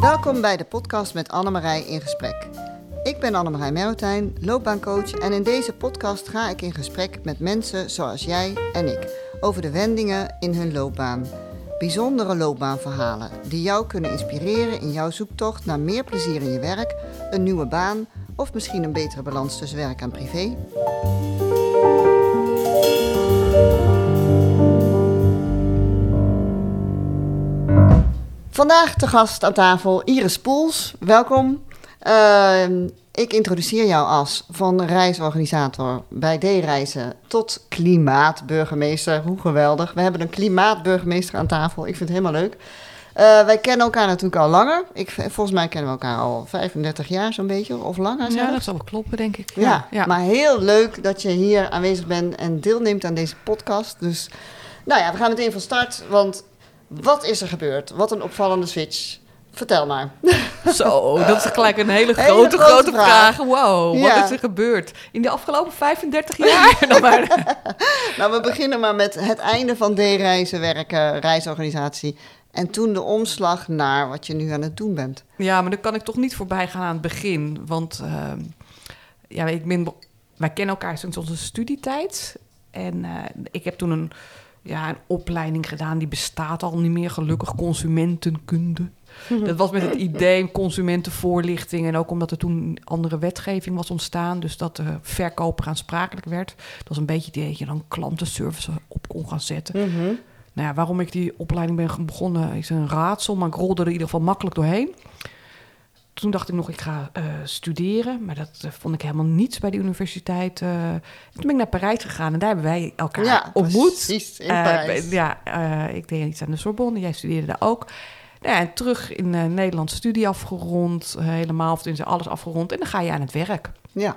Welkom bij de podcast met Annemarij in gesprek. Ik ben Annemarij Merotijn, loopbaancoach en in deze podcast ga ik in gesprek met mensen zoals jij en ik over de wendingen in hun loopbaan. Bijzondere loopbaanverhalen die jou kunnen inspireren in jouw zoektocht naar meer plezier in je werk, een nieuwe baan of misschien een betere balans tussen werk en privé. Vandaag te gast aan tafel Iris Poels. Welkom. Uh, ik introduceer jou als van reisorganisator bij D-reizen tot klimaatburgemeester. Hoe geweldig. We hebben een klimaatburgemeester aan tafel. Ik vind het helemaal leuk. Uh, wij kennen elkaar natuurlijk al langer. Ik, volgens mij kennen we elkaar al 35 jaar zo'n beetje, of langer Ja, dat zal wel kloppen, denk ik. Ja, ja, ja, maar heel leuk dat je hier aanwezig bent en deelneemt aan deze podcast. Dus, nou ja, we gaan meteen van start, want wat is er gebeurd? Wat een opvallende switch. Vertel maar. Zo, dat is gelijk een hele grote, hele grote, grote, vraag. Wow, wat is er gebeurd in de afgelopen 35 jaar? nou, we beginnen maar met het einde van D-reizen werken, reisorganisatie. En toen de omslag naar wat je nu aan het doen bent. Ja, maar dan kan ik toch niet voorbij gaan aan het begin. Want uh, ja, ik ben, wij kennen elkaar sinds onze studietijd. En uh, ik heb toen een, ja, een opleiding gedaan, die bestaat al niet meer, gelukkig, consumentenkunde. Dat was met het idee consumentenvoorlichting en ook omdat er toen andere wetgeving was ontstaan, dus dat de verkoper aansprakelijk werd. Dat was een beetje het idee dat je dan klantenservice op kon gaan zetten. Mhm. Nou ja, waarom ik die opleiding ben begonnen is een raadsel, maar ik rolde er in ieder geval makkelijk doorheen. Toen dacht ik nog, ik ga uh, studeren, maar dat uh, vond ik helemaal niets bij de universiteit. Uh, toen ben ik naar Parijs gegaan en daar hebben wij elkaar ja, ontmoet. Precies, in Parijs. ja, ik deed iets aan de Sorbonne, jij studeerde daar ook. Nou ja, en terug in Nederland studie afgerond, helemaal, of in alles afgerond. En dan ga je aan het werk. Ja.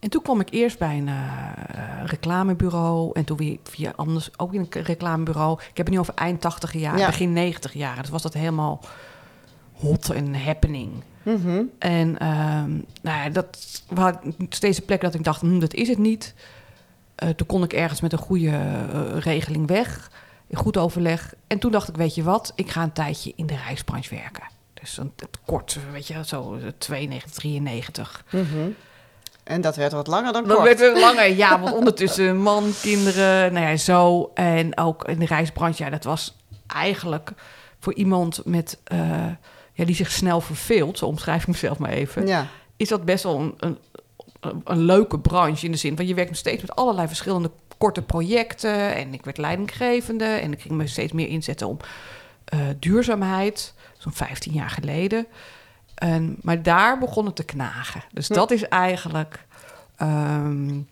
En toen kwam ik eerst bij een uh, reclamebureau en toen weer via anders ook in een reclamebureau. Ik heb het nu over eind 80 jaar, ja. begin 90 jaar. Dus was dat helemaal hot en happening. Mm -hmm. En um, nou ja, dat was steeds een plek dat ik dacht, hm, dat is het niet. Uh, toen kon ik ergens met een goede uh, regeling weg, in goed overleg. En toen dacht ik, weet je wat, ik ga een tijdje in de reisbranche werken. Dus een, het kort, weet je, zo 92, 93. Mm -hmm. En dat werd wat langer dan dat kort. werd wat langer, ja. Want ondertussen man, kinderen, nou ja, zo. En ook in de reisbranche, ja, dat was eigenlijk voor iemand met, uh, ja, die zich snel verveelt, zo omschrijf ik mezelf maar even, ja. is dat best wel een, een, een, leuke branche in de zin van je werkt steeds met allerlei verschillende korte projecten. En ik werd leidinggevende en ik ging me steeds meer inzetten om uh, duurzaamheid, zo'n 15 jaar geleden. En, maar daar begon het te knagen. Dus Hm. dat is eigenlijk um,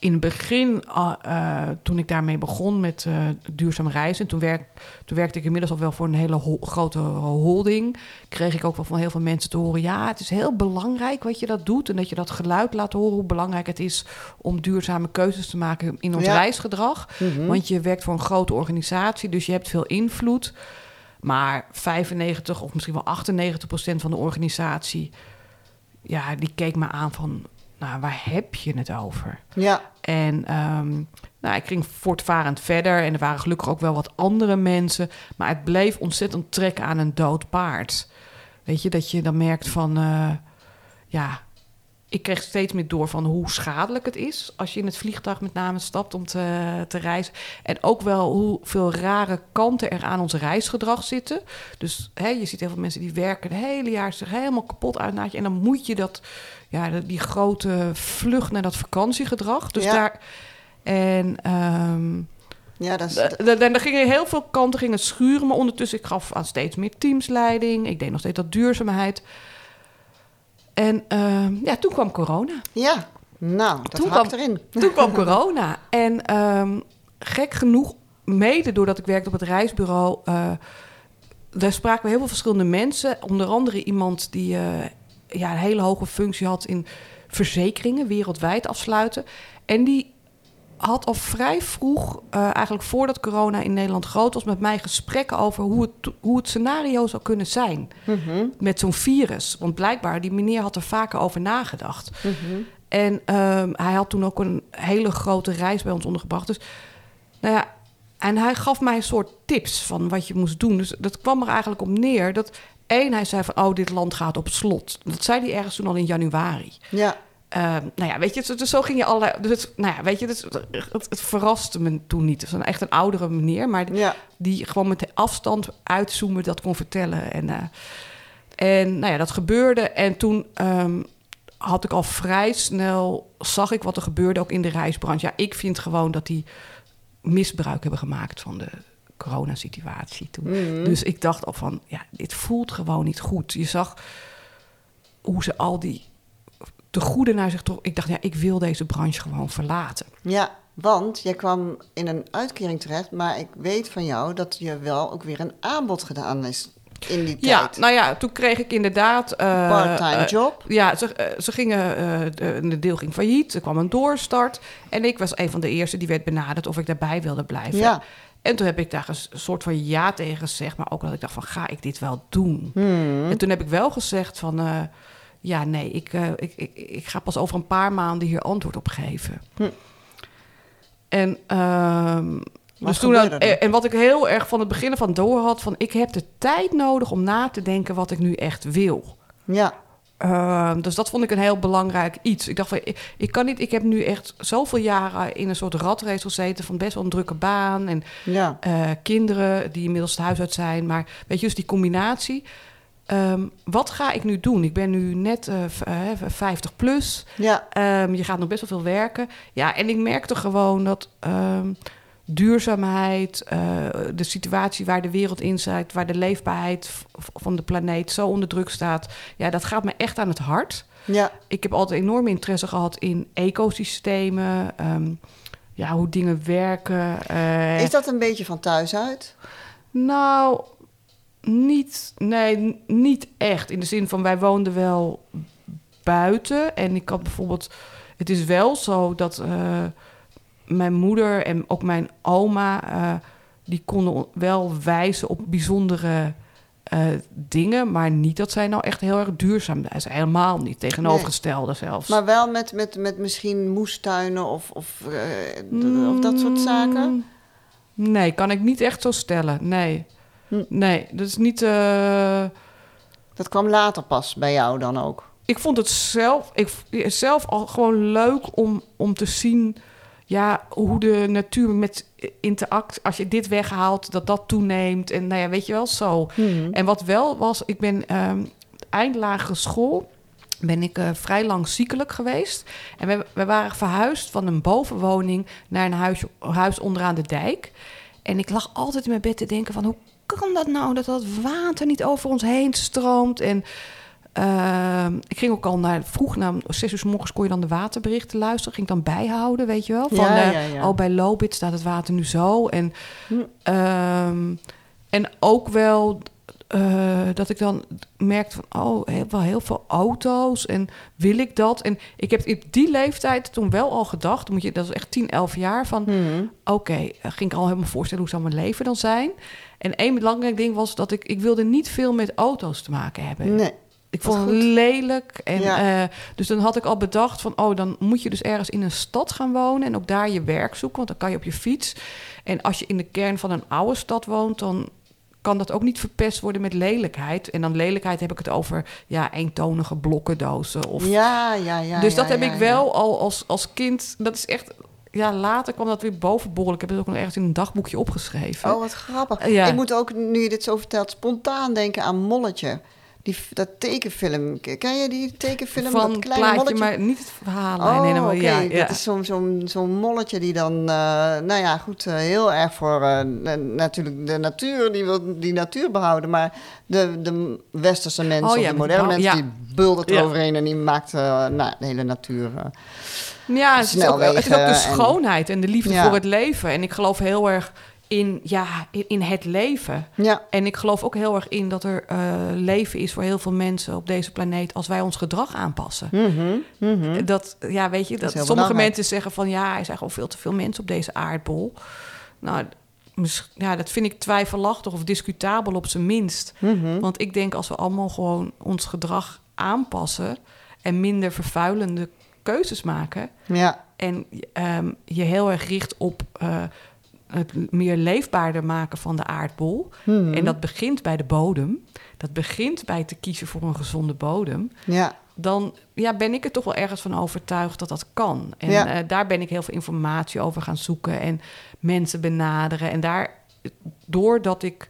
in het begin, uh, uh, toen ik daarmee begon met uh, duurzaam reizen, toen, werk, toen werkte ik inmiddels al wel voor een hele ho grote holding. Kreeg ik ook wel van heel veel mensen te horen: ja, het is heel belangrijk wat je dat doet en dat je dat geluid laat horen, hoe belangrijk het is om duurzame keuzes te maken in ons Ja. reisgedrag. Mm -hmm. Want je werkt voor een grote organisatie, dus je hebt veel invloed. Maar 95 of misschien wel 98 procent van de organisatie, ja, die keek me aan van, nou, waar heb je het over? Ja, En um, nou, ik ging voortvarend verder en er waren gelukkig ook wel wat andere mensen, maar het bleef ontzettend trekken aan een dood paard. Weet je, dat je dan merkt van, uh, ja, ik kreeg steeds meer door van hoe schadelijk het is als je in het vliegtuig met name stapt om te, te reizen. En ook wel hoeveel rare kanten er aan ons reisgedrag zitten. Dus hè, je ziet heel veel mensen die werken het hele jaar zich helemaal kapot uitnaadje. En dan moet je dat, ja, die grote vlucht naar dat vakantiegedrag. Dus Ja. daar. En um, ja dat is... er gingen heel veel kanten gingen schuren, maar ondertussen ik gaf aan steeds meer teamsleiding. Ik deed nog steeds dat duurzaamheid. En uh, ja, toen kwam corona. Ja, nou, dat Toen kwam- erin. Toen kwam corona. En ehm, gek genoeg, mede doordat ik werkte op het reisbureau, eh, daar spraken we heel veel verschillende mensen. Onder andere iemand die eh, ja, een hele hoge functie had in verzekeringen, wereldwijd afsluiten. En die had al vrij vroeg, eh, eigenlijk voordat corona in Nederland groot was, met mij gesprekken over hoe het, hoe het scenario zou kunnen zijn Mhm, met zo'n virus. Want blijkbaar, die meneer had er vaker over nagedacht. mhm. En ehm, hij had toen ook een hele grote reis bij ons ondergebracht. Dus nou ja, En hij gaf mij een soort tips van wat je moest doen. Dus dat kwam er eigenlijk op neer dat één, hij zei van, oh, dit land gaat op slot. Dat zei hij ergens toen al in januari. Ja. Ehm, nou ja, weet je, dus zo ging je allerlei... Dus het, nou ja, weet je, dus het, het verraste me toen niet. Het was een, echt een oudere meneer, maar Ja. die gewoon met de afstand uitzoomen dat kon vertellen. En, eh, en nou ja, dat gebeurde. En toen ehm, had ik al vrij snel, zag ik wat er gebeurde ook in de reisbranche. Ja, ik vind gewoon dat die misbruik hebben gemaakt van de coronasituatie toen. Mhm. Dus ik dacht al van, ja, dit voelt gewoon niet goed. Je zag hoe ze al die de goede naar zich toch. Ik dacht, ja, ik wil deze branche gewoon verlaten. Ja, want jij kwam in een uitkering terecht, maar ik weet van jou dat je wel ook weer een aanbod gedaan is in die Ja, tijd. nou ja, toen kreeg ik inderdaad. eh, Part-time eh, job. Ja, ze, eh, ze gingen, de, de deel ging failliet, er kwam een doorstart. En ik was een van de eerste die werd benaderd of ik daarbij wilde blijven. Ja. En toen heb ik daar een soort van ja tegen gezegd, maar ook dat ik dacht van, ga ik dit wel doen? Hmm. En toen heb ik wel gezegd van, eh, ja, nee, ik, eh, ik, ik, ik ga pas over een paar maanden hier antwoord op geven. Hm. En, ehm, Wat dus toen, en wat ik heel erg van het begin van door had, van ik heb de tijd nodig om na te denken wat ik nu echt wil. Ja, Ehm, dus dat vond ik een heel belangrijk iets. Ik dacht van, ik, ik kan niet, ik heb nu echt zoveel jaren in een soort ratrace gezeten van best wel een drukke baan en ja. eh, kinderen die inmiddels het huis uit zijn. Maar weet je, dus die combinatie. Ehm, wat ga ik nu doen? Ik ben nu net eh, v- eh, 50 plus. Ja, Ehm, je gaat nog best wel veel werken. Ja, en ik merkte gewoon dat duurzaamheid, eh, de situatie waar de wereld in zit, waar de leefbaarheid van de planeet zo onder druk staat, ja, dat gaat me echt aan het hart. ja. Ik heb altijd enorm interesse gehad in ecosystemen, ehm, ja, hoe dingen werken. eh, Is dat een beetje van thuis uit? nou, niet, nee, niet echt. In de zin van wij woonden wel buiten. En ik had bijvoorbeeld. Het is wel zo dat eh, mijn moeder en ook mijn oma. eh, die konden wel wijzen op bijzondere eh, dingen. Maar niet dat zij nou echt heel erg duurzaam zijn. Helemaal niet. Tegenovergestelde zelfs. Maar wel met, met, met misschien moestuinen of, of, eh, of dat soort zaken? Mm, Nee, kan ik niet echt zo stellen. Nee. Hm. Nee, dat is niet. Dat kwam later pas bij jou dan ook. ik vond het zelf, ik, zelf al gewoon leuk om, om te zien ja, hoe de natuur met interact, als je dit weghaalt, dat dat toeneemt. En nou ja, weet je wel, zo. En wat wel was, ik ben ehm eind lagere school ben ik eh, vrij lang ziekelijk geweest. En we, we waren verhuisd van een bovenwoning naar een huis, huis onderaan de dijk. En ik lag altijd in mijn bed te denken van... hoe kan dat nou dat dat water niet over ons heen stroomt? En ehm, ik ging ook al naar... Vroeg, na zes uur 's morgens kon je dan de waterberichten luisteren. Ging ik dan bijhouden, weet je wel? Van, Ja, eh, ja, ja. Oh, bij Lobit staat het water nu zo. En, Hm. ehm, en ook wel eh, dat ik dan merkte van... oh, heel, wel heel veel auto's en wil ik dat? En ik heb in die leeftijd toen wel al gedacht... Moet je, dat is echt 10, 11 jaar, van... Mhm. oké, eh, ging ik al helemaal voorstellen... hoe zou mijn leven dan zijn? En één belangrijk ding was dat ik... ik wilde niet veel met auto's te maken hebben. Nee. Ik vond het lelijk. En, Ja. eh, dus dan had ik al bedacht van... oh, dan moet je dus ergens in een stad gaan wonen... en ook daar je werk zoeken, want dan kan je op je fiets. En als je in de kern van een oude stad woont... dan kan dat ook niet verpest worden met lelijkheid. En dan lelijkheid heb ik het over ja, eentonige blokkendozen. Of... Ja, ja, ja. dus ja, dat heb ja, ik wel al als, als kind... Dat is echt... Ja, later kwam dat weer bovenborrelen. Ik heb het ook nog ergens in een dagboekje opgeschreven. Oh, wat grappig. Ja. Ik moet ook, nu je dit zo vertelt, spontaan denken aan Molletje. Die, dat tekenfilm. Ken je die tekenfilm? van dat kleine plaatje, molletje? maar niet het verhaal. Oh, nee, oké. ja, ja. Dat is zo'n zo'n zo'n molletje die dan, eh, nou ja, goed, eh, heel erg voor eh, na- natuurlijk de natuur, die wil die natuur behouden. Maar de, de westerse mensen, Oh ja, de die moderne mensen, die buldert eroverheen en die maakt nou, de hele natuur. Ja, het is, ook, het is ook de schoonheid en de liefde voor het leven. En ik geloof heel erg in, ja, in, in het leven. Ja, En ik geloof ook heel erg in dat er eh, leven is voor heel veel mensen op deze planeet als wij ons gedrag aanpassen. mhm, mhm. Dat, ja, weet je, dat, sommige belangrijk. mensen zeggen van ja, er zijn gewoon veel te veel mensen op deze aardbol. Nou, ja, dat vind ik twijfelachtig of discutabel op zijn minst. mhm. Want ik denk als we allemaal gewoon ons gedrag aanpassen en minder vervuilende keuzes maken ja, en ehm, je heel erg richt op eh, het meer leefbaarder maken van de aardbol. Mhm. En dat begint bij de bodem. Dat begint bij te kiezen voor een gezonde bodem. Ja, Dan ja, ben ik er toch wel ergens van overtuigd dat dat kan. En Ja. eh, daar ben ik heel veel informatie over gaan zoeken en mensen benaderen. En daar, doordat ik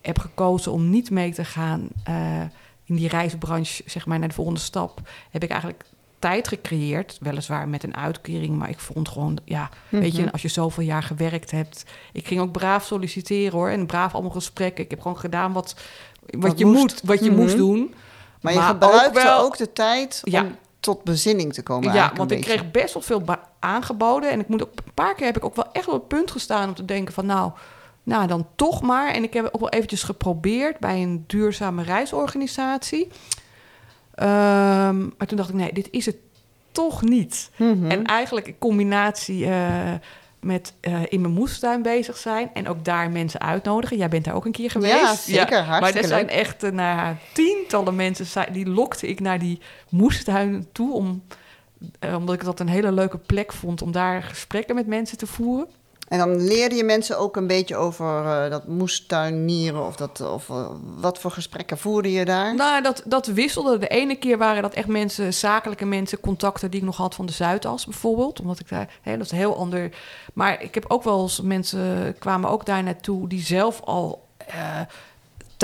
heb gekozen om niet mee te gaan eh, in die reisbranche, zeg maar, naar de volgende stap, heb ik eigenlijk tijd gecreëerd. Weliswaar met een uitkering, maar ik vond gewoon, ja, weet Mhm. je, als je zoveel jaar gewerkt hebt. Ik ging ook braaf solliciteren hoor, en braaf allemaal gesprekken. Ik heb gewoon gedaan wat, wat, Wat je, moest. moet, wat je Mhm. moest doen. maar je gebruikte ook ook, wel- de tijd Ja. om tot bezinning te komen Ja, want ik beetje. kreeg best wel veel aangeboden. En ik moet ook, een paar keer heb ik ook wel echt op het punt gestaan om te denken van nou, nou dan toch maar. En ik heb ook wel eventjes geprobeerd bij een duurzame reisorganisatie. Ehm, maar toen dacht ik, nee, dit is het toch niet. Mhm. En eigenlijk in combinatie eh, met eh, in mijn moestuin bezig zijn en ook daar mensen uitnodigen. Jij bent daar ook een keer geweest. Ja, zeker. Maar Hartstikke er zijn echt ja, tientallen mensen, die lokte ik naar die moestuin toe om omdat ik dat een hele leuke plek vond om daar gesprekken met mensen te voeren. En dan leerde je mensen ook een beetje over eh, dat moestuinieren of, dat, of eh, wat voor gesprekken voerde je daar? Nou, dat, dat wisselde. De ene keer waren dat echt mensen, zakelijke mensen, contacten die ik nog had van de Zuidas bijvoorbeeld. Omdat ik daar, hè, dat is heel ander. Maar ik heb ook wel eens mensen kwamen ook daar naartoe die zelf al eh,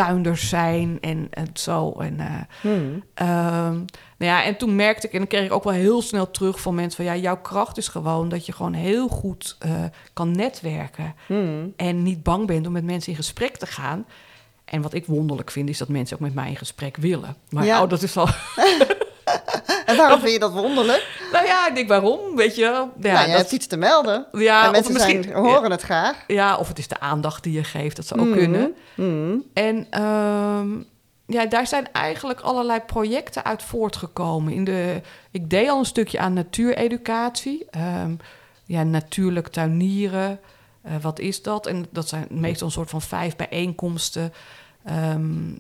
tuinders zijn en, en zo. En, eh, Hmm. Ehm, nou ja, en toen merkte ik, en dan kreeg ik ook wel heel snel terug van mensen van ja, jouw kracht is gewoon dat je gewoon heel goed eh, kan netwerken Hmm. en niet bang bent om met mensen in gesprek te gaan. En wat ik wonderlijk vind, is dat mensen ook met mij in gesprek willen. Maar Ja. oh, dat is al. En waarom vind je dat wonderlijk? nou ja, ik denk waarom, weet je wel. Ja, nou, je dat- hebt iets te melden. ja, en mensen misschien, zijn, horen het graag. ja, of het is de aandacht die je geeft, dat zou ook Mhm. kunnen. Hmm. En ehm, ja, daar zijn eigenlijk allerlei projecten uit voortgekomen. In de, ik deed al een stukje aan natuureducatie. Ehm, ja, natuurlijk tuinieren. Eh, wat is dat? En dat zijn meestal een soort van vijf bijeenkomsten. Ehm,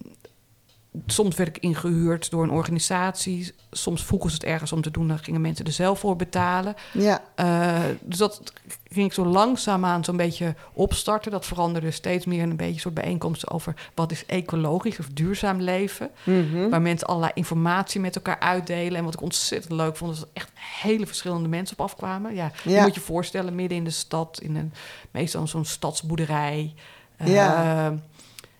soms werd ik ingehuurd door een organisatie. Soms vroegen ze het ergens om te doen. Dan gingen mensen er zelf voor betalen. Ja, Eh, dus dat ging ik zo langzaamaan zo'n beetje opstarten. Dat veranderde steeds meer in een beetje een soort bijeenkomsten over wat is ecologisch of duurzaam leven. Mhm. Waar mensen allerlei informatie met elkaar uitdelen. En wat ik ontzettend leuk vond, is dat echt hele verschillende mensen op afkwamen. Ja, je moet je voorstellen, midden in de stad, in een meestal zo'n stadsboerderij. Eh, Ja.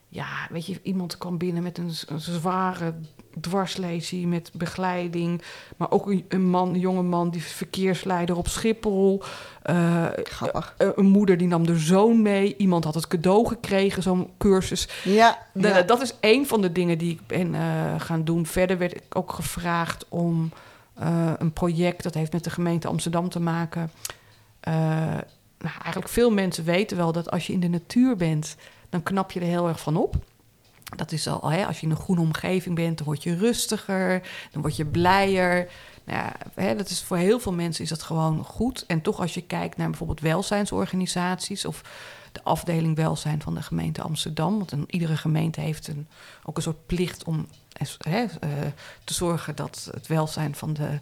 Ja, weet je, iemand kwam binnen met een, een zware dwarslesie met begeleiding. Maar ook een, een man, een jonge man, die verkeersleider op Schiphol. Eh, grappig. eh, een moeder die nam de zoon mee. Iemand had het cadeau gekregen, zo'n cursus. Ja, De- ja. Dat is één van de dingen die ik ben eh, gaan doen. Verder werd ik ook gevraagd om een project... dat heeft met de gemeente Amsterdam te maken. Nou, eigenlijk veel mensen weten wel dat als je in de natuur bent... dan knap je er heel erg van op. Dat is al, hè, als je in een groene omgeving bent, dan word je rustiger, dan word je blijer. Nou ja, hè, dat is voor heel veel mensen is dat gewoon goed. En toch als je kijkt naar bijvoorbeeld welzijnsorganisaties of de afdeling welzijn van de gemeente Amsterdam, want iedere gemeente heeft een, ook een soort plicht om hè, eh, te zorgen dat het welzijn van de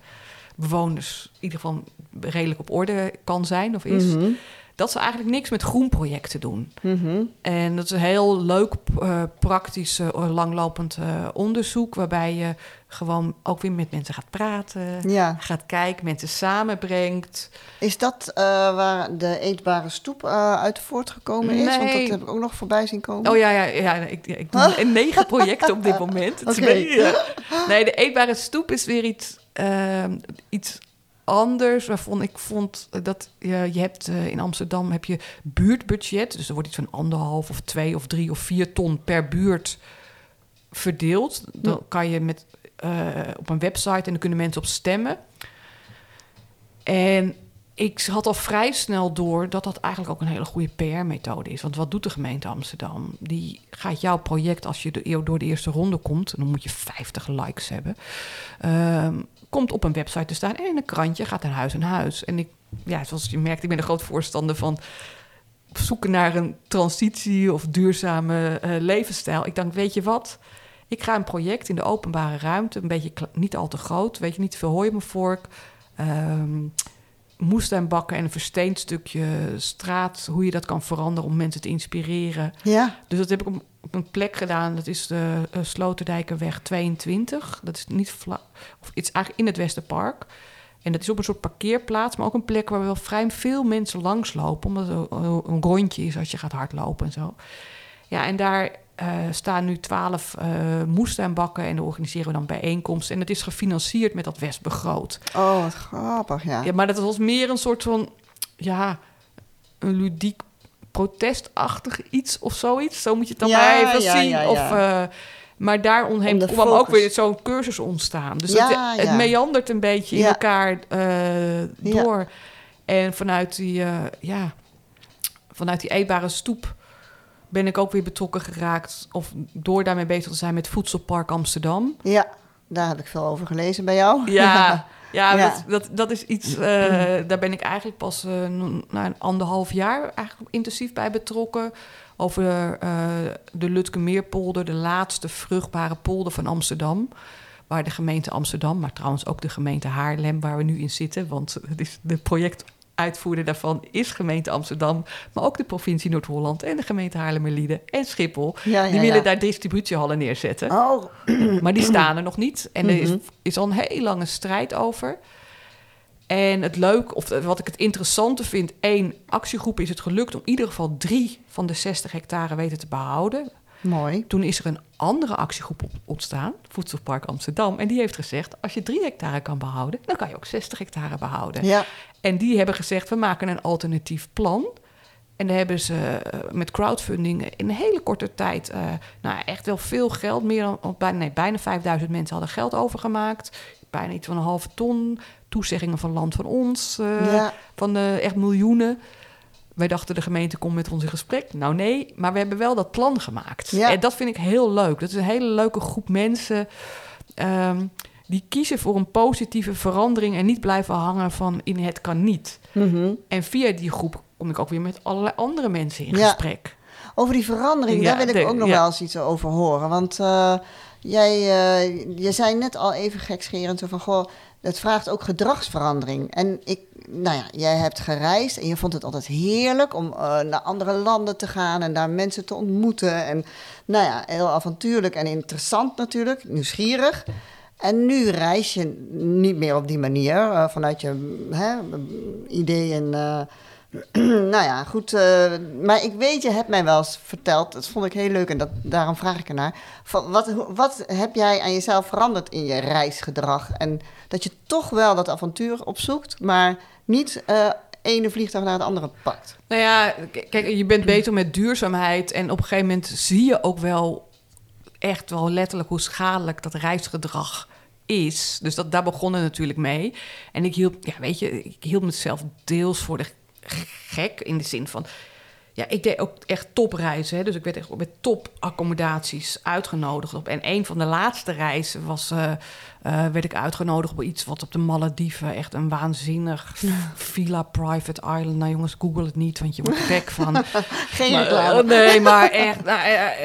bewoners in ieder geval redelijk op orde kan zijn of is. Mhm. Dat ze eigenlijk niks met groenprojecten doen. Mhm. En dat is een heel leuk, eh, praktisch, eh, langlopend eh, onderzoek. Waarbij je gewoon ook weer met mensen gaat praten. Ja. Gaat kijken, mensen samenbrengt. Is dat waar de eetbare stoep uit voortgekomen is? Want Nee. dat heb ik ook nog voorbij zien komen. Oh ja, ja, ja ik, ik doe negen projecten op dit moment. Beetje- Nee, de eetbare stoep is weer iets, iets anders. Waarvan ik vond dat je, je hebt eh, in Amsterdam heb je buurtbudget. Dus er wordt iets van anderhalf of twee of drie of vier ton per buurt verdeeld. Dan kan je met, eh, op een website en dan kunnen mensen op stemmen. En ik had al vrij snel door dat dat eigenlijk ook een hele goede PR-methode is. Want wat doet de gemeente Amsterdam? Die gaat jouw project, als je door de eerste ronde komt, dan moet je 50 likes hebben, ehm, komt op een website te staan en in een krantje gaat naar huis en huis. En ik, ja, zoals je merkt, ik ben een groot voorstander van zoeken naar een transitie of duurzame eh, levensstijl. Ik dacht, weet je wat? Ik ga een project in de openbare ruimte, een beetje niet al te groot, weet je, niet veel hooi op mijn vork. Ehm, moestuinbakken en een versteend stukje straat, hoe je dat kan veranderen om mensen te inspireren. Ja. Dus dat heb ik op, op een plek gedaan. Dat is de uh, Sloterdijkerweg 22. Dat is niet vlak, of het is eigenlijk in het Westerpark. En dat is op een soort parkeerplaats, maar ook een plek waar wel vrij veel mensen langslopen, omdat het een, een rondje is als je gaat hardlopen en zo. Ja, en daar uh, staan nu twaalf uh, moestuinbakken en daar organiseren we dan bijeenkomsten. En het is gefinancierd met dat Westbegroot. Oh, wat grappig, ja. Ja, maar dat was meer een soort van, ja, een ludiek protestachtig iets of zoiets. Zo moet je het dan Ja, maar even ja, zien. Of, uh, maar daar kwam ook weer zo'n cursus ontstaan. Dus het, meandert een beetje in elkaar eh, door. En vanuit die, eh, ja, vanuit die eetbare stoep ben ik ook weer betrokken geraakt. Of door daarmee bezig te zijn met Voedselpark Amsterdam. Ja, daar heb ik veel over gelezen bij jou. Ja, ja, Ja. Dat, dat, dat is iets. eh, daar ben ik eigenlijk pas eh, na een anderhalf jaar eigenlijk intensief bij betrokken. Over eh, de Lutkemeerpolder, de laatste vruchtbare polder van Amsterdam. Waar de gemeente Amsterdam, maar trouwens ook de gemeente Haarlem, waar we nu in zitten. Want het is de projectuitvoerder daarvan is gemeente Amsterdam. Maar ook de provincie Noord-Holland en de gemeente Haarlemmerlieden en Schiphol. Ja, ja, Die willen ja. daar distributiehallen neerzetten. Oh, Maar die staan er nog niet. En er is, Mhm. is al een hele lange strijd over. En het leuk, of wat ik het interessante vind... één, actiegroep is het gelukt om in ieder geval drie van de 60 hectare weten te behouden. mooi. Toen is er een andere actiegroep ontstaan, Voedselpark Amsterdam. En die heeft gezegd, als je drie hectare kan behouden... dan kan je ook 60 hectare behouden. Ja, En die hebben gezegd, we maken een alternatief plan. En daar hebben ze eh, met crowdfunding in een hele korte tijd... eh, nou, echt wel veel geld, meer dan, bijna, nee, bijna 5000 mensen hadden geld overgemaakt. Bijna iets van een halve ton. Toezeggingen van Land van Ons, eh, ja. van eh, echt miljoenen. Wij dachten de gemeente komt met ons in gesprek. Nou nee, maar we hebben wel dat plan gemaakt. Ja. En dat vind ik heel leuk. Dat is een hele leuke groep mensen... ehm, die kiezen voor een positieve verandering... en niet blijven hangen van in het kan niet. Mhm. En via die groep kom ik ook weer met allerlei andere mensen in Ja. gesprek. Over die verandering, Ja, daar wil ik de- ook nog ja. wel eens iets over horen. Want eh, jij eh, je zei net al even gekscherend zo van... Goh, het vraagt ook gedragsverandering. En ik, nou ja, jij hebt gereisd en je vond het altijd heerlijk... om eh, naar andere landen te gaan en daar mensen te ontmoeten. En nou ja, heel avontuurlijk en interessant natuurlijk, nieuwsgierig... En nu reis je niet meer op die manier, eh, vanuit je hè, ideeën. eh, nou ja, goed. eh, maar ik weet, je hebt mij wel eens verteld, dat vond ik heel leuk en dat, daarom vraag ik ernaar. Van wat, wat heb jij aan jezelf veranderd in je reisgedrag? En dat je toch wel dat avontuur opzoekt, maar niet ene vliegtuig naar het andere pakt. Nou ja, kijk, je bent beter met duurzaamheid... en op een gegeven moment zie je ook wel echt wel letterlijk hoe schadelijk dat reisgedrag is. Dus dat, daar begon het natuurlijk mee. En ik hield, ja, weet je, ik hield mezelf deels voor de gek in de zin van. Ja, ik deed ook echt topreizen. Hè? Dus ik werd echt met topaccommodaties uitgenodigd. Op. En een van de laatste reizen was, eh, eh, werd ik uitgenodigd op iets wat op de Malediven. Echt een waanzinnig villa private island. Nou jongens, google het niet, want je wordt gek van. Geen Maar, eh, nee, maar echt. nou,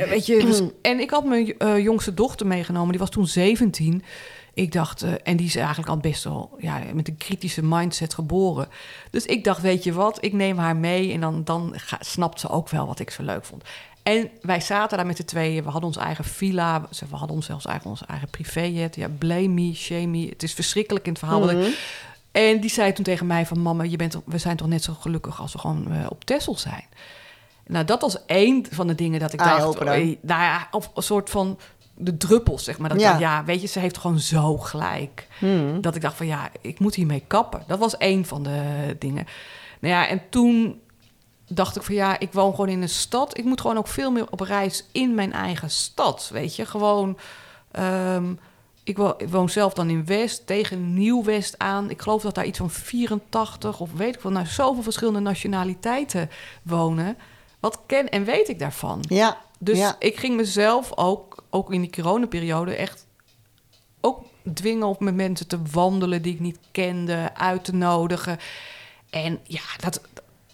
weet je, dus- en ik had mijn jongste dochter meegenomen. Die was toen 17. Ik dacht, eh, en die is eigenlijk al best wel ja, met een kritische mindset geboren. Dus ik dacht, weet je wat, ik neem haar mee en dan, dan ga- snapt ze ook wel wat ik zo leuk vond. En wij zaten daar met de tweeën. We hadden ons eigen villa. ze- We hadden ons zelfs eigen, onze eigen privéjet. Ja, blame me, shame me. Het is verschrikkelijk in het verhaal. ik- Mhm. en die zei toen tegen mij van... mama, je bent, we zijn toch net zo gelukkig als we gewoon eh, op Texel zijn. Nou, dat was één van de dingen dat ik dacht... Eye-opener. eh, nou ja, of een soort van de druppels, zeg maar. Dat Ja. ja, weet je, ze heeft gewoon zo gelijk. Hmm. Dat ik dacht van, ja, ik moet hiermee kappen. Dat was één van de dingen. Nou ja, en toen dacht ik van, ja, ik woon gewoon in een stad. Ik moet gewoon ook veel meer op reis in mijn eigen stad, weet je. Gewoon... ehm, ik, wo- ik woon zelf dan in West, tegen Nieuw-West aan. Ik geloof dat daar iets van 84 of weet ik wel, nou, zoveel verschillende nationaliteiten wonen. Wat ken en weet ik daarvan? Ja, Dus ja. ik ging mezelf ook, ook in die coronaperiode echt ook dwingen om met mensen te wandelen die ik niet kende, uit te nodigen. En ja, dat,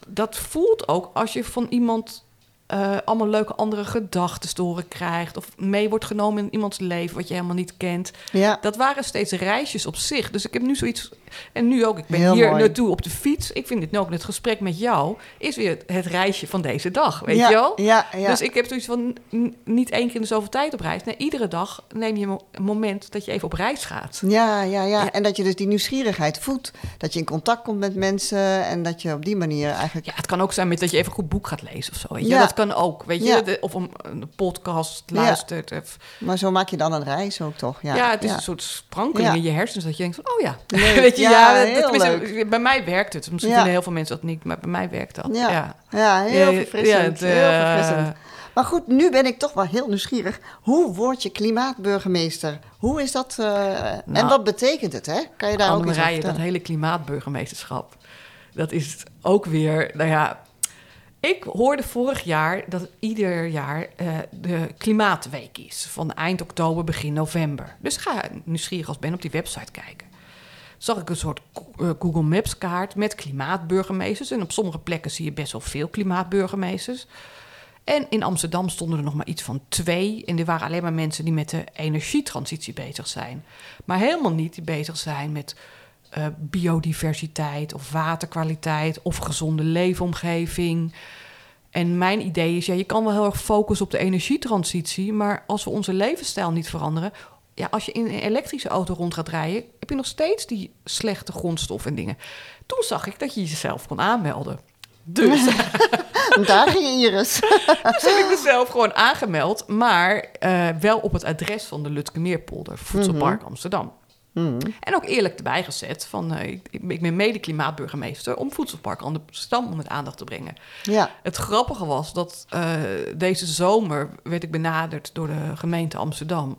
dat voelt ook als je van iemand eh, allemaal leuke andere gedachten te horen krijgt. Of mee wordt genomen in iemands leven wat je helemaal niet kent. Ja. Dat waren steeds reisjes op zich. Dus ik heb nu zoiets. En nu ook, ik ben Heel hier mooi. naartoe op de fiets. Ik vind dit nu ook, het gesprek met jou is weer het reisje van deze dag. Weet ja, je wel? Ja, ja. Dus ik heb zoiets van niet één keer in de zoveel tijd op reis. Nee, iedere dag neem je een moment dat je even op reis gaat. Ja, ja, ja, Ja. En dat je dus die nieuwsgierigheid voedt. Dat je in contact komt met mensen en dat je op die manier eigenlijk... Ja, het kan ook zijn met dat je even een goed boek gaat lezen of zo. Weet je? Ja. Dat kan ook. Weet je? De- Of een, een podcast luistert. Of, Maar zo maak je dan een reis ook toch? Ja, ja, het is een soort sprankeling in je hersens dat je denkt van, oh ja. Leuk. Weet je, Ja, dat- bij mij werkt het. Misschien vinden heel veel mensen dat niet, maar bij mij werkt dat. Ja. Ja, heel verfrissend. ja, het, heel eh, verfrissend. Maar goed, nu ben ik toch wel heel nieuwsgierig. Hoe word je klimaatburgemeester? Hoe is dat? eh, en Nou, wat betekent het, hè? Kan je daar ook iets over dat hele klimaatburgemeesterschap. Dat is ook weer, nou ja... Ik hoorde vorig jaar dat ieder jaar eh, de Klimaatweek is. Van eind oktober, begin november. Dus ga nieuwsgierig als ben op die website kijken. Zag ik een soort eh, Google Maps kaart met klimaatburgemeesters. En op sommige plekken zie je best wel veel klimaatburgemeesters. En in Amsterdam stonden er nog maar iets van twee. En die waren alleen maar mensen die met de energietransitie bezig zijn. Maar helemaal niet die bezig zijn met eh, biodiversiteit of waterkwaliteit of gezonde leefomgeving. En mijn idee is, ja, je kan wel heel erg focussen op de energietransitie, maar als we onze levensstijl niet veranderen, ja, als je in een elektrische auto rond gaat rijden, heb je nog steeds die slechte grondstoffen en dingen. Toen zag ik dat je jezelf kon aanmelden. Dus Daar ging Iris. dus heb ik mezelf gewoon aangemeld, maar eh, wel op het adres van de Lutkemeerpolder, Voedselpark Amsterdam. Hmm. En ook eerlijk erbij gezet van, eh, ik, ik ben mede klimaatburgemeester om Voedselpark Amsterdam onder aandacht te brengen. Ja, Het grappige was dat eh, deze zomer werd ik benaderd door de gemeente Amsterdam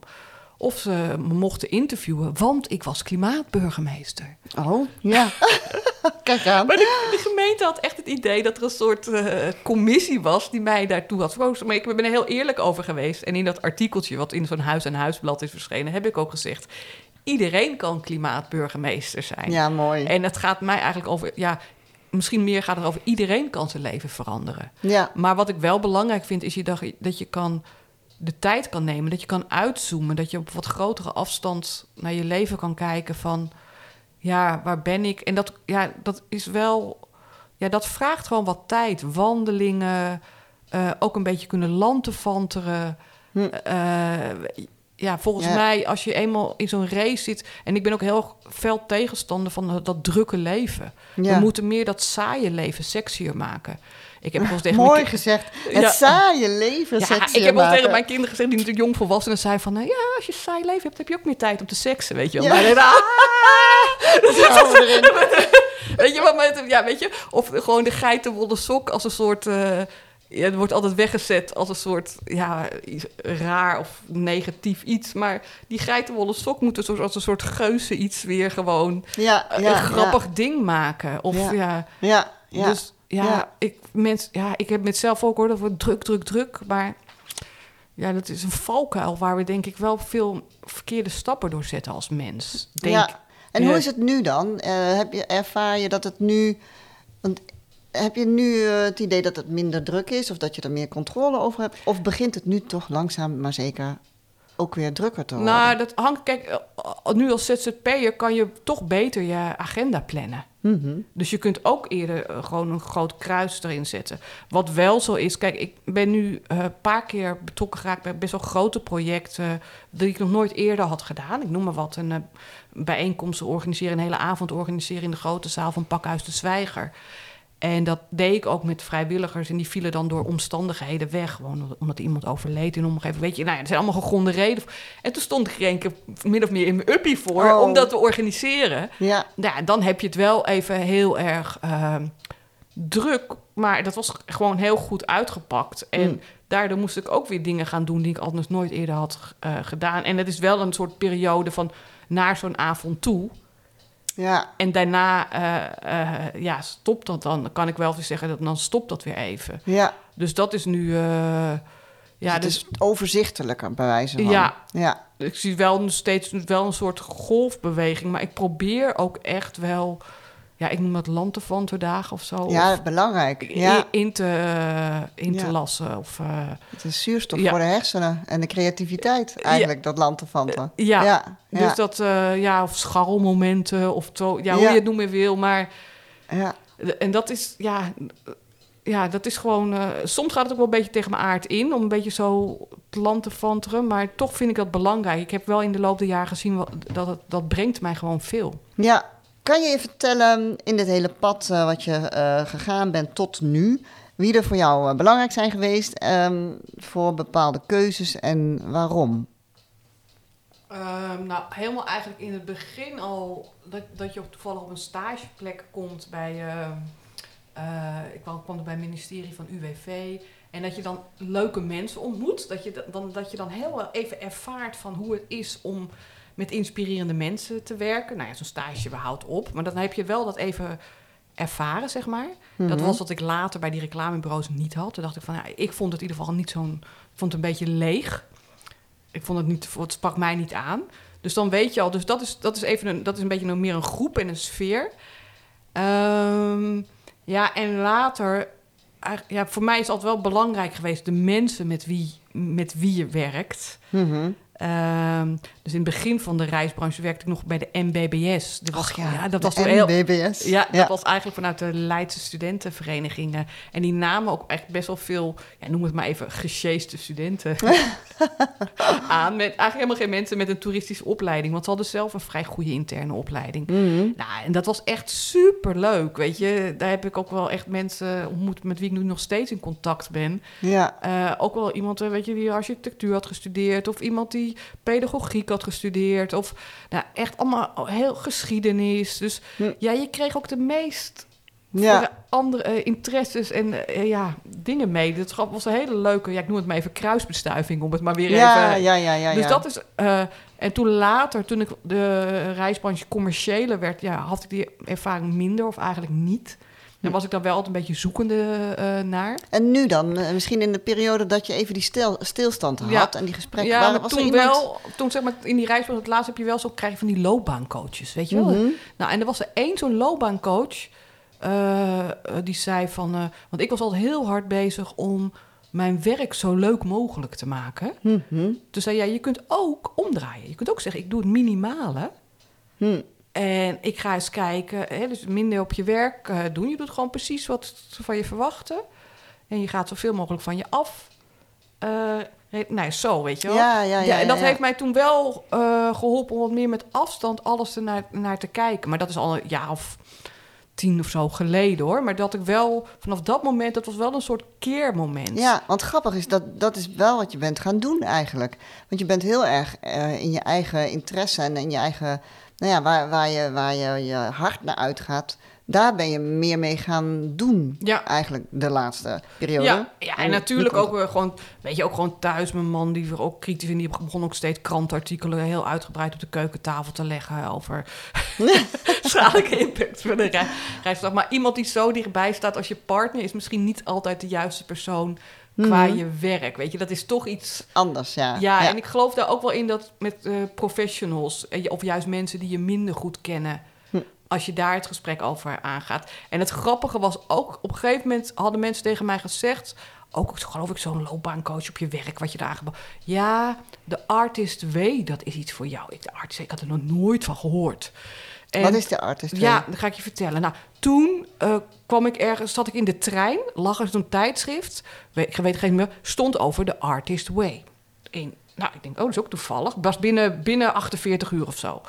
of ze me mochten interviewen, want ik was klimaatburgemeester. oh, ja. Kijk aan. Maar de, de gemeente had echt het idee dat er een soort eh, commissie was die mij daartoe had verkozen. Maar ik ben er heel eerlijk over geweest. En in dat artikeltje wat in zo'n huis- en huisblad is verschenen, heb ik ook gezegd: iedereen kan klimaatburgemeester zijn. Ja, mooi. En het gaat mij eigenlijk over, ja, misschien meer gaat het over iedereen kan zijn leven veranderen. Ja, Maar wat ik wel belangrijk vind, is je dat, dat je kan de tijd kan nemen, dat je kan uitzoomen, dat je op wat grotere afstand naar je leven kan kijken van, ja, waar ben ik? En dat, ja, dat is wel, ja, dat vraagt gewoon wat tijd. Wandelingen, eh, ook een beetje kunnen lanterfanteren. Hm. Eh, ja, volgens Ja. mij, als je eenmaal in zo'n race zit... en ik ben ook heel fel tegenstander van dat, drukke leven. ja. We moeten meer dat saaie leven sexier maken. Ik heb tegen Mooi gezegd. Het Ja. saaie leven ja, ik heb maken. tegen mijn kinderen gezegd, die natuurlijk jong volwassenen zijn van... nou ja, als je een saai leven hebt, heb je ook meer tijd om te seksen, weet je wel. Ja. Maar erin. weet je wat, met, ja, weet je, of gewoon de geitenwolle sok als een soort... eh, ja, het wordt altijd weggezet als een soort ja, iets raar of negatief iets. Maar die geitenwolle sok moet soort, als een soort geuze iets weer gewoon Ja, ja, een grappig ding maken. Of Ja. ja. Dus ja. Ik, mens, ja, ik heb met zelf ook hoor, dat wordt druk, druk, druk. Maar ja, dat is een valkuil waar we denk ik wel veel verkeerde stappen door zetten als mens. Denk, Ja. En hoe is het nu dan? Eh, heb je, ervaar je dat het nu... Want heb je nu eh, het idee dat het minder druk is... of dat je er meer controle over hebt? Of begint het nu toch langzaam, maar zeker... ook weer drukker te worden? Nou, dat hangt, kijk, eh, nu als ZZP'er kan je toch beter je agenda plannen. Mhm. Dus je kunt ook eerder eh, gewoon een groot kruis erin zetten. Wat wel zo is, kijk, ik ben nu een paar keer betrokken geraakt bij best wel grote projecten die ik nog nooit eerder had gedaan. Ik noem maar wat, een eh, bijeenkomst organiseren, een hele avond organiseren in de grote zaal van Pakhuis de Zwijger. En dat deed ik ook met vrijwilligers. En die vielen dan door omstandigheden weg. Gewoon omdat iemand overleed in omgeving. Weet je, nou ja, dat zijn allemaal gegronde redenen. En toen stond ik er een keer min of meer in mijn uppie voor Oh. om dat te organiseren. Ja, Nou, ja, dan heb je het wel even heel erg ehm, druk. Maar dat was gewoon heel goed uitgepakt. En Mm. daardoor moest ik ook weer dingen gaan doen die ik anders nooit eerder had eh, gedaan. En het is wel een soort periode van naar zo'n avond toe. Ja, En daarna eh, eh, ja, stopt dat dan. Dan kan ik wel zeggen dat dan stopt dat weer even. ja. Dus dat is nu. eh, ja, het dus is overzichtelijker bij wijze van. Ja. ja. ik zie wel steeds wel een soort golfbeweging. Maar ik probeer ook echt wel ja, ik noem dat lantefanterdagen of zo. Ja, of belangrijk. in- Ja, in te, eh, in te Ja. lassen. Of, eh, het is zuurstof Ja. voor de hersenen en de creativiteit eigenlijk, dat lantefanten. ja. ja, ja, Dus dat, eh, ja, of scharrelmomenten, of to, ja, hoe je het noemen wil. Maar, ja. en dat is, ja, ja, dat is gewoon... eh, soms gaat het ook wel een beetje tegen mijn aard in... om een beetje zo te vanteren. Maar toch vind ik dat belangrijk. Ik heb wel in de loop der jaren gezien... wat- dat het, dat brengt mij gewoon veel. Ja, kan je je vertellen in dit hele pad eh, wat je eh, gegaan bent tot nu, wie er voor jou eh, belangrijk zijn geweest ehm, voor bepaalde keuzes en waarom? Ehm, nou, helemaal eigenlijk in het begin al dat, dat je toevallig op een stageplek komt bij. ik kwam, kwam bij het ministerie van UWV. En dat je dan leuke mensen ontmoet. Dat je da- dan, dat je dan heel even ervaart van hoe het is om met inspirerende mensen te werken. Nou ja, zo'n stage houdt op. Maar dan heb je wel dat even ervaren, zeg maar. Dat Mhm. was wat ik later bij die reclamebureaus niet had. Toen dacht ik van, ja, ik vond het in ieder geval niet zo'n... Ik vond het een beetje leeg. Ik vond het niet... Het sprak mij niet aan. Dus dan weet je al... Dus dat is, dat is even een... Dat is een beetje meer een groep en een sfeer. Ehm, ja, en later... eigenlijk- Ja, voor mij is altijd wel belangrijk geweest... de mensen met wie, met wie je werkt. Mhm. Ehm, dus in het begin van de reisbranche werkte ik nog bij de MBBS. Dit was, ja, dat was heel... NBBS. Ja, dat was eigenlijk vanuit de Leidse studentenverenigingen. En die namen ook echt best wel veel, ja, noem het maar even, gesjeeste studenten aan. Met eigenlijk helemaal geen mensen met een toeristische opleiding. Want ze hadden zelf een vrij goede interne opleiding. Mhm. Nou, en dat was echt super leuk, weet je. Daar heb ik ook wel echt mensen ontmoet met wie ik nu nog steeds in contact ben. Ja, Eh, ook wel iemand, eh, weet je, die architectuur had gestudeerd. Of iemand die pedagogiek had gestudeerd. Of nou, echt allemaal heel geschiedenis. Dus Hm. ja, je kreeg ook de meest ja. andere eh, interesses en eh, ja, dingen mee. Dat was een hele leuke, ja, ik noem het maar even kruisbestuiving, om het maar weer Ja, even... ja, ja, ja. dus ja. dat is... eh, en toen later, toen ik de reisbranche commerciële werd, ja, had ik die ervaring minder of eigenlijk niet. Hm. was ik daar wel altijd een beetje zoekende eh, naar. En nu dan? Eh, Misschien in de periode dat je even die stil, stilstand Ja. had en die gesprekken. Ja, waren, maar was toen iemand- wel, toen zeg maar in die reisbranche, het laatst heb je wel zo krijg je van die loopbaancoaches, weet je wel? Mhm. Nou, en er was er één zo'n loopbaancoach eh, die zei van, want ik was altijd heel hard bezig om mijn werk zo leuk mogelijk te maken. Mhm. Toen zei jij, je kunt ook omdraaien. Je kunt ook zeggen, ik doe het minimale. Hm. En ik ga eens kijken, hè, dus minder op je werk eh, doen. Je doet gewoon precies wat ze van je verwachten. En je gaat zoveel mogelijk van je af. Eh, nee, zo, weet je wel. Ja, ja, ja. Ja, en dat ja. heeft mij toen wel eh, geholpen om wat meer met afstand alles er naar, naar te kijken. Maar dat is al een jaar of tien of zo geleden hoor. Maar dat ik wel vanaf dat moment, dat was wel een soort keermoment. Ja, want grappig is dat dat is wel wat je bent gaan doen eigenlijk. Want je bent heel erg in je eigen interesse en in je eigen, nou ja, waar, waar, je, waar je je hart naar uitgaat. Daar ben je meer mee gaan doen Ja. eigenlijk de laatste periode. Ja, ja, en natuurlijk ook weer gewoon, weet je, ook gewoon thuis. Mijn man die er ook kritisch in, die begon ook steeds krantartikelen heel uitgebreid op de keukentafel te leggen over schadelijke impact van de rei- reisdag. Maar iemand die zo dichtbij staat als je partner is misschien niet altijd de juiste persoon qua Mhm. je werk. Weet je, dat is toch iets. Anders, ja. Ja, en ik geloof daar ook wel in dat met eh, professionals, eh, of juist mensen die je minder goed kennen, Hm. als je daar het gesprek over aangaat. En het grappige was ook, op een gegeven moment hadden mensen tegen mij gezegd, ook geloof ik zo'n loopbaancoach op je werk, wat je daar aangeboden. Ja, de artist way, dat is iets voor jou. Ik, de artist, ik had er nog nooit van gehoord. En- Wat is de artist? ja, dat ga ik je vertellen. Nou, toen eh, kwam ik ergens, zat ik in de trein, lag er zo'n tijdschrift, weet, ik weet geen meer, stond over de Artist Way. In, nou, ik denk, oh, dat is ook toevallig. Was binnen, binnen 48 uur of zo.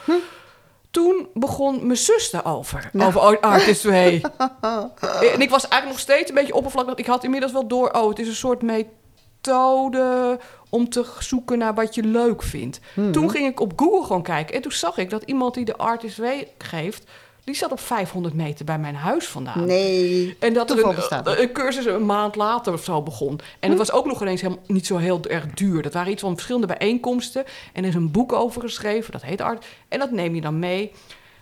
Toen begon mijn zus daarover, Nou. over Artist Way. en ik was eigenlijk nog steeds een beetje oppervlakkig. Ik had inmiddels wel door, oh, het is een soort methode om te zoeken naar wat je leuk vindt. Mhm. Toen ging ik op Google gewoon kijken. En toen zag ik dat iemand die de Artist Way geeft... die zat op 500 meter bij mijn huis vandaan. Nee. En dat er een, een cursus een maand later of zo begon. En het was ook nog ineens helemaal niet zo heel erg duur. Dat waren iets van verschillende bijeenkomsten. En er is een boek over geschreven, dat heet Art. En dat neem je dan mee.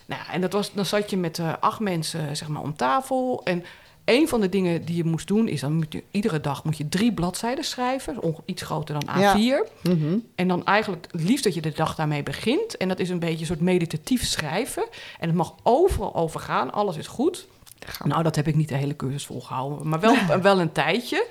Nou, ja, en dat was, dan zat je met eh, acht mensen zeg maar, om tafel. En een van de dingen die je moest doen is dan moet je iedere dag moet je drie bladzijden schrijven, iets groter dan A4. Ja. Mhm. En dan eigenlijk het liefst dat je de dag daarmee begint. En dat is een beetje een soort meditatief schrijven. En het mag overal over gaan, alles is goed. Nou, dat heb ik niet de hele cursus volgehouden, maar wel, wel een tijdje.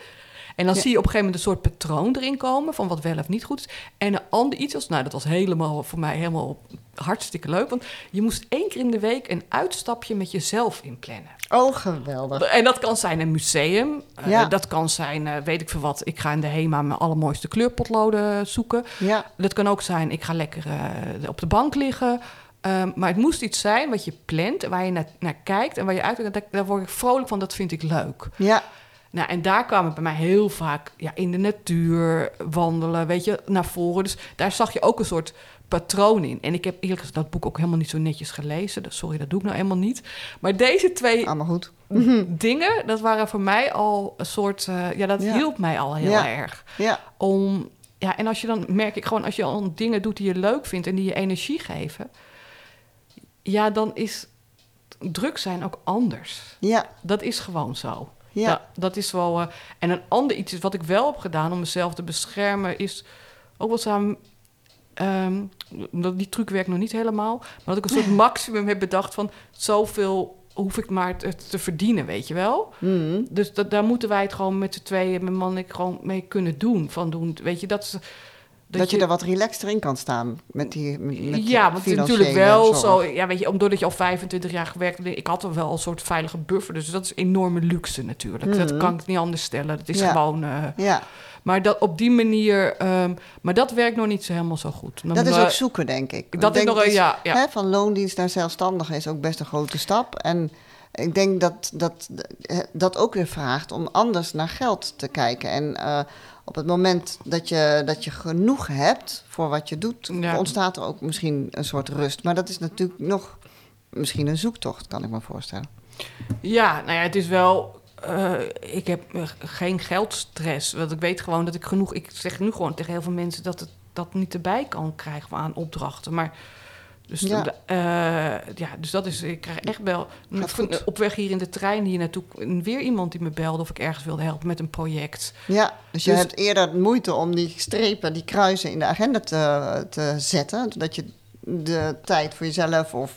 En dan Ja. zie je op een gegeven moment een soort patroon erin komen van wat wel of niet goed is. En een ander iets als, nou, dat was helemaal voor mij helemaal hartstikke leuk. Want je moest één keer in de week een uitstapje met jezelf inplannen. Oh, geweldig. En dat kan zijn een museum. eh, Ja. Dat kan zijn, eh, weet ik veel wat. Ik ga in de HEMA mijn allermooiste kleurpotloden zoeken. Ja, Dat kan ook zijn, ik ga lekker eh, op de bank liggen. Ehm, maar het moest iets zijn wat je plant, waar je naar, naar kijkt en waar je uit... Daar, daar word ik vrolijk van, dat vind ik leuk. ja, Nou, en daar kwamen bij mij heel vaak ja, in de natuur wandelen, weet je, naar voren. Dus daar zag je ook een soort patroon in. En ik heb eerlijk gezegd dat boek ook helemaal niet zo netjes gelezen. Sorry, dat doe ik nou helemaal niet. Maar deze twee allemaal goed. dingen, dat waren voor mij al een soort... eh, ja, dat Ja. hielp mij al heel Ja. erg. Ja, Om, ja, en als je dan merk ik gewoon, als je al dingen doet die je leuk vindt en die je energie geven, ja, dan is druk zijn ook anders. ja, Dat is gewoon zo. Ja. Dat, dat is wel. eh, en een ander iets is wat ik wel heb gedaan om mezelf te beschermen, is ook samen. ehm, dat die truc werkt nog niet helemaal. Maar dat ik een soort maximum heb bedacht van zoveel hoef ik maar te, te verdienen, weet je wel. Mhm. Dus dat, daar moeten wij het gewoon met z'n tweeën, mijn man en ik, gewoon mee kunnen doen. Van doen, weet je, dat is... Dat, je, er wat relaxter in kan staan met die met ja, want natuurlijk wel zo. Ja, weet je, omdat je al 25 jaar gewerkt hebt, ik had er wel een soort veilige buffer. Dus dat is enorme luxe natuurlijk. Dat Mhm. kan ik niet anders stellen. Dat is Ja. gewoon. eh, Ja, maar dat op die manier. ehm, maar dat werkt nog niet zo helemaal zo goed. Dan dat is ook zoeken, denk ik. Ik Dat is denk nog een. dus, Ja, ja. Hè, van loondienst naar zelfstandig is ook best een grote stap. En ik denk dat dat, dat ook weer vraagt om anders naar geld te kijken. En eh, op het moment dat je, dat je genoeg hebt voor wat je doet, Ja. ontstaat er ook misschien een soort rust. Maar dat is natuurlijk nog misschien een zoektocht, kan ik me voorstellen. Ja, nou ja, het is wel. eh, ik heb eh, geen geldstress. Want ik weet gewoon dat ik genoeg. Ik zeg nu gewoon tegen heel veel mensen dat het dat niet erbij kan krijgen aan opdrachten. Maar. Dus, Ja. de- eh, ja, dus dat is. Ik krijg echt wel. Op weg hier in de trein hier naartoe. Weer iemand die me belde of ik ergens wilde helpen met een project. Ja, dus je Dus- hebt eerder moeite om die strepen, die kruisen in de agenda te, te zetten. Dat je de tijd voor jezelf of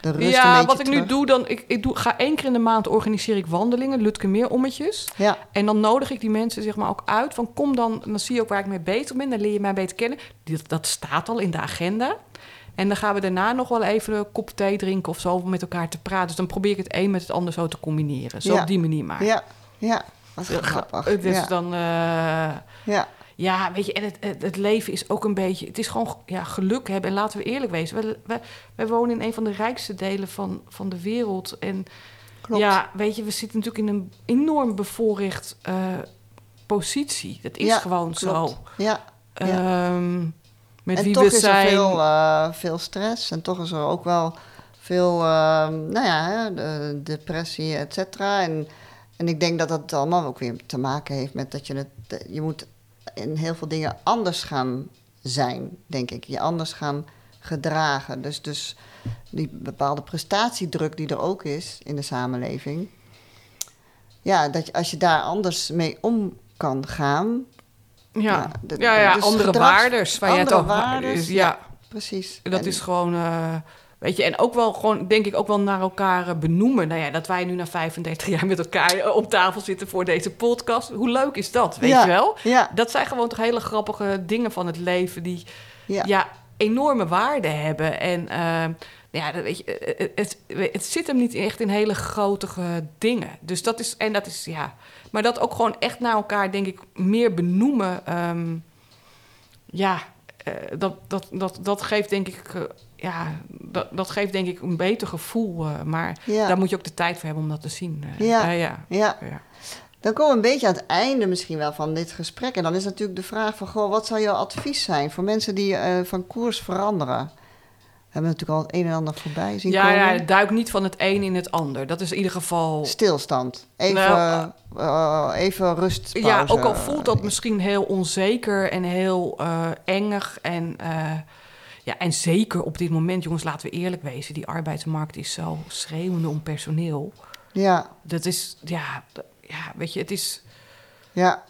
de rust ja, wat ik nu doe, dan. Ik, ik doe, ga één keer in de maand organiseer ik wandelingen, Lutke ommetjes. Ja, En dan nodig ik die mensen zeg maar ook uit van kom dan, dan zie je ook waar ik mee bezig ben, dan leer je mij beter kennen. Dat, dat staat al in de agenda. En dan gaan we daarna nog wel even een kop thee drinken of zo om met elkaar te praten. Dus dan probeer ik het een met het ander zo te combineren. Zo Ja. op die manier maar. ja, ja. Dat is Ja, grappig. Het is ja. dan, eh, ja, ja, weet je, en het, het, het leven is ook een beetje, het is gewoon ja, geluk hebben. En laten we eerlijk wezen, wij, wij, wij wonen in een van de rijkste delen van, van de wereld. En klopt. ja, weet je, we zitten natuurlijk in een enorm bevoorrecht eh, positie. Dat is Ja, gewoon klopt. zo. Ja, Ehm, met en wie toch we is zijn. er veel, eh, veel stress en toch is er ook wel veel, eh, nou ja, de, depressie, et cetera. En, en ik denk dat dat allemaal ook weer te maken heeft met dat je het, je moet in heel veel dingen anders gaan zijn, denk ik. Je anders gaan gedragen. Dus, dus die bepaalde prestatiedruk die er ook is in de samenleving. Ja, dat je, als je daar anders mee om kan gaan. Ja, ja, de- ja, ja dus andere gedrags- waardes. Waar je het andere over waardes, is. Ja, Precies. dat En- is gewoon. eh, Weet je, en ook wel gewoon, denk ik, ook wel naar elkaar eh, benoemen. Nou ja, dat wij nu na 35 jaar met elkaar eh, op tafel zitten voor deze podcast. Hoe leuk is dat, weet Ja, je wel? Ja, Dat zijn gewoon toch hele grappige dingen van het leven die ja. ja. enorme waarde hebben. En ja, dat weet je, eh, het, het, zit hem niet echt in hele grote dingen. Dus dat is, en dat is, ja. Maar dat ook gewoon echt naar elkaar, denk ik, meer benoemen. ehm, ja, eh, dat, dat, dat, dat geeft denk ik, eh, ja, dat, dat geeft denk ik een beter gevoel. eh, maar Ja. daar moet je ook de tijd voor hebben om dat te zien. eh. Ja. Eh, ja. ja. ja. Dan komen we een beetje aan het einde misschien wel van dit gesprek. En dan is natuurlijk de vraag van, goh, wat zou jouw advies zijn voor mensen die eh, van koers veranderen? We hebben natuurlijk al het een en ander voorbij zien Ja, komen. ja, duik niet van het een in het ander. Dat is in ieder geval Stilstand. Even, Nou, eh, even rust. Ja, ook al voelt dat misschien heel onzeker en heel eh engig. En, eh, ja, en zeker op dit moment, jongens, laten we eerlijk wezen. Die arbeidsmarkt is zo schreeuwende om personeel. Ja, Dat is, ja, ja weet je, het is... ja.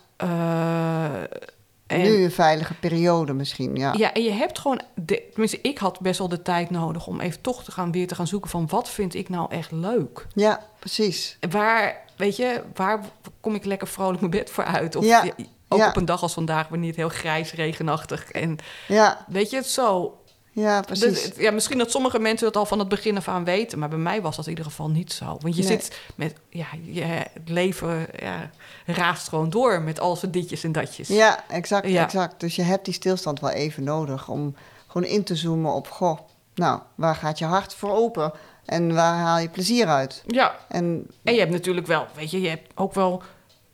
En, Nu een veilige periode misschien, ja. Ja, en je hebt gewoon... De, tenminste, ik had best wel de tijd nodig om even toch te gaan, weer te gaan zoeken van... wat vind ik nou echt leuk? Ja, precies. Waar, weet je, waar kom ik lekker vrolijk mijn bed voor uit? Of Ja, ja, ook ja. op een dag als vandaag, wanneer het heel grijs, regenachtig en... Ja, Weet je, het zo... ja, Dus, precies. ja, misschien dat sommige mensen dat al van het begin af aan weten, maar bij mij was dat in ieder geval niet zo. Want je Nee. zit met, ja, je, het leven ja, raast gewoon door met al zijn ditjes en datjes. Ja, exact, Ja. exact. Dus je hebt die stilstand wel even nodig om gewoon in te zoomen op, goh, nou, waar gaat je hart voor open en waar haal je plezier uit? Ja, En en je hebt natuurlijk wel, weet je, je hebt ook wel,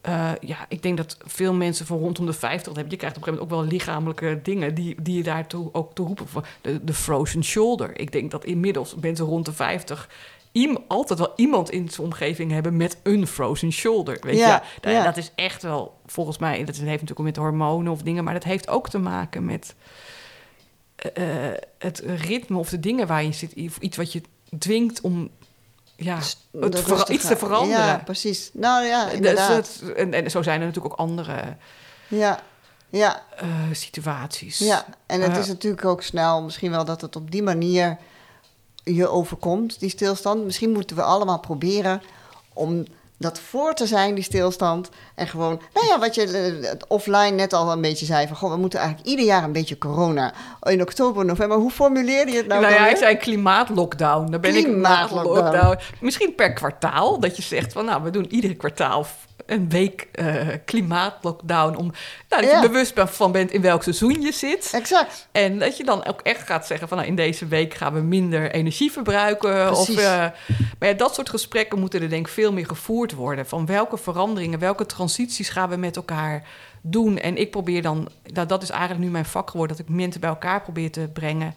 eh, ja, ik denk dat veel mensen van rondom de 50 dat hebben, je krijgt op een gegeven moment ook wel lichamelijke dingen die, die je daartoe ook te roepen. De, de frozen shoulder. Ik denk dat inmiddels mensen rond de 50 iem- altijd wel iemand in zijn omgeving hebben met een frozen shoulder. Weet Ja, je, ja. dat is echt wel volgens mij. Dat heeft natuurlijk ook met hormonen of dingen, maar dat heeft ook te maken met eh, eh, het ritme of de dingen waar je zit, of iets wat je dwingt om ja, s- het vera- iets te veranderen. Ja, precies. Nou ja, Dus inderdaad. het- en, en zo zijn er natuurlijk ook andere Ja, ja, eh, situaties. ja. En het is natuurlijk ook snel, misschien wel dat het op die manier je overkomt, die stilstand. Misschien moeten we allemaal proberen om dat voor te zijn, die stilstand. En gewoon, nou ja, wat je eh, offline net al een beetje zei: van goh, we moeten eigenlijk ieder jaar een beetje corona. In oktober, november. Hoe formuleerde je het nou? Nou, ja, ik zei klimaatlockdown. Dan ben Klimaatlockdown. ik klimaatlockdown. Misschien per kwartaal. Dat je zegt van nou, we doen iedere kwartaal een week eh, klimaatlockdown. Om nou, dat Ja. je bewust van bent in welk seizoen je zit. Exact. En dat je dan ook echt gaat zeggen van nou, in deze week gaan we minder energie verbruiken. Of, eh, maar ja, dat soort gesprekken moeten er denk ik veel meer gevoerd worden. Van welke veranderingen, welke transities gaan we met elkaar doen. En ik probeer dan, nou, dat is eigenlijk nu mijn vak geworden, dat ik mensen bij elkaar probeer te brengen.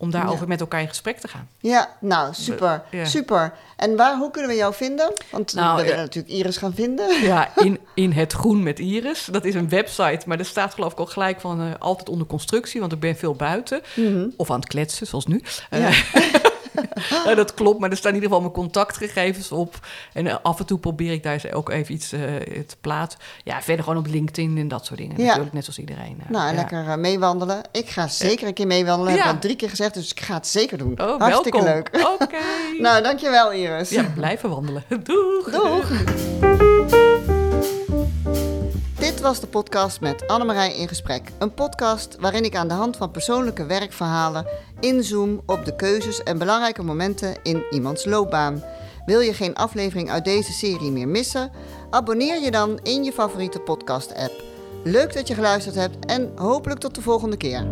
Om daarover Ja. met elkaar in gesprek te gaan. Ja, nou, super. Ja. Super. En waar, hoe kunnen we jou vinden? Want Nou, we ja. willen natuurlijk Iris gaan vinden. Ja, in, in het groen met Iris. Dat is een website, maar er staat geloof ik ook gelijk van eh, altijd onder constructie, want ik ben veel buiten. Mhm. Of aan het kletsen, zoals nu. Eh, Ja. nou, dat klopt, maar er staan in ieder geval mijn contactgegevens op. En eh, af en toe probeer ik daar ook even iets eh, te plaatsen. Ja, verder gewoon op LinkedIn en dat soort dingen. Ja. Natuurlijk, net zoals iedereen. eh, Nou, ja. lekker meewandelen. Ik ga zeker een keer meewandelen. Heb ik al drie keer gezegd, dus ik ga het zeker doen. Oh, Hartstikke welkom. leuk. Oké. Nou, dankjewel Iris. Ja, blijven wandelen. Doeg. Doeg. Dit was de podcast met Annemarij in gesprek. Een podcast waarin ik aan de hand van persoonlijke werkverhalen inzoom op de keuzes en belangrijke momenten in iemands loopbaan. Wil je geen aflevering uit deze serie meer missen? Abonneer je dan in je favoriete podcast-app. Leuk dat je geluisterd hebt en hopelijk tot de volgende keer.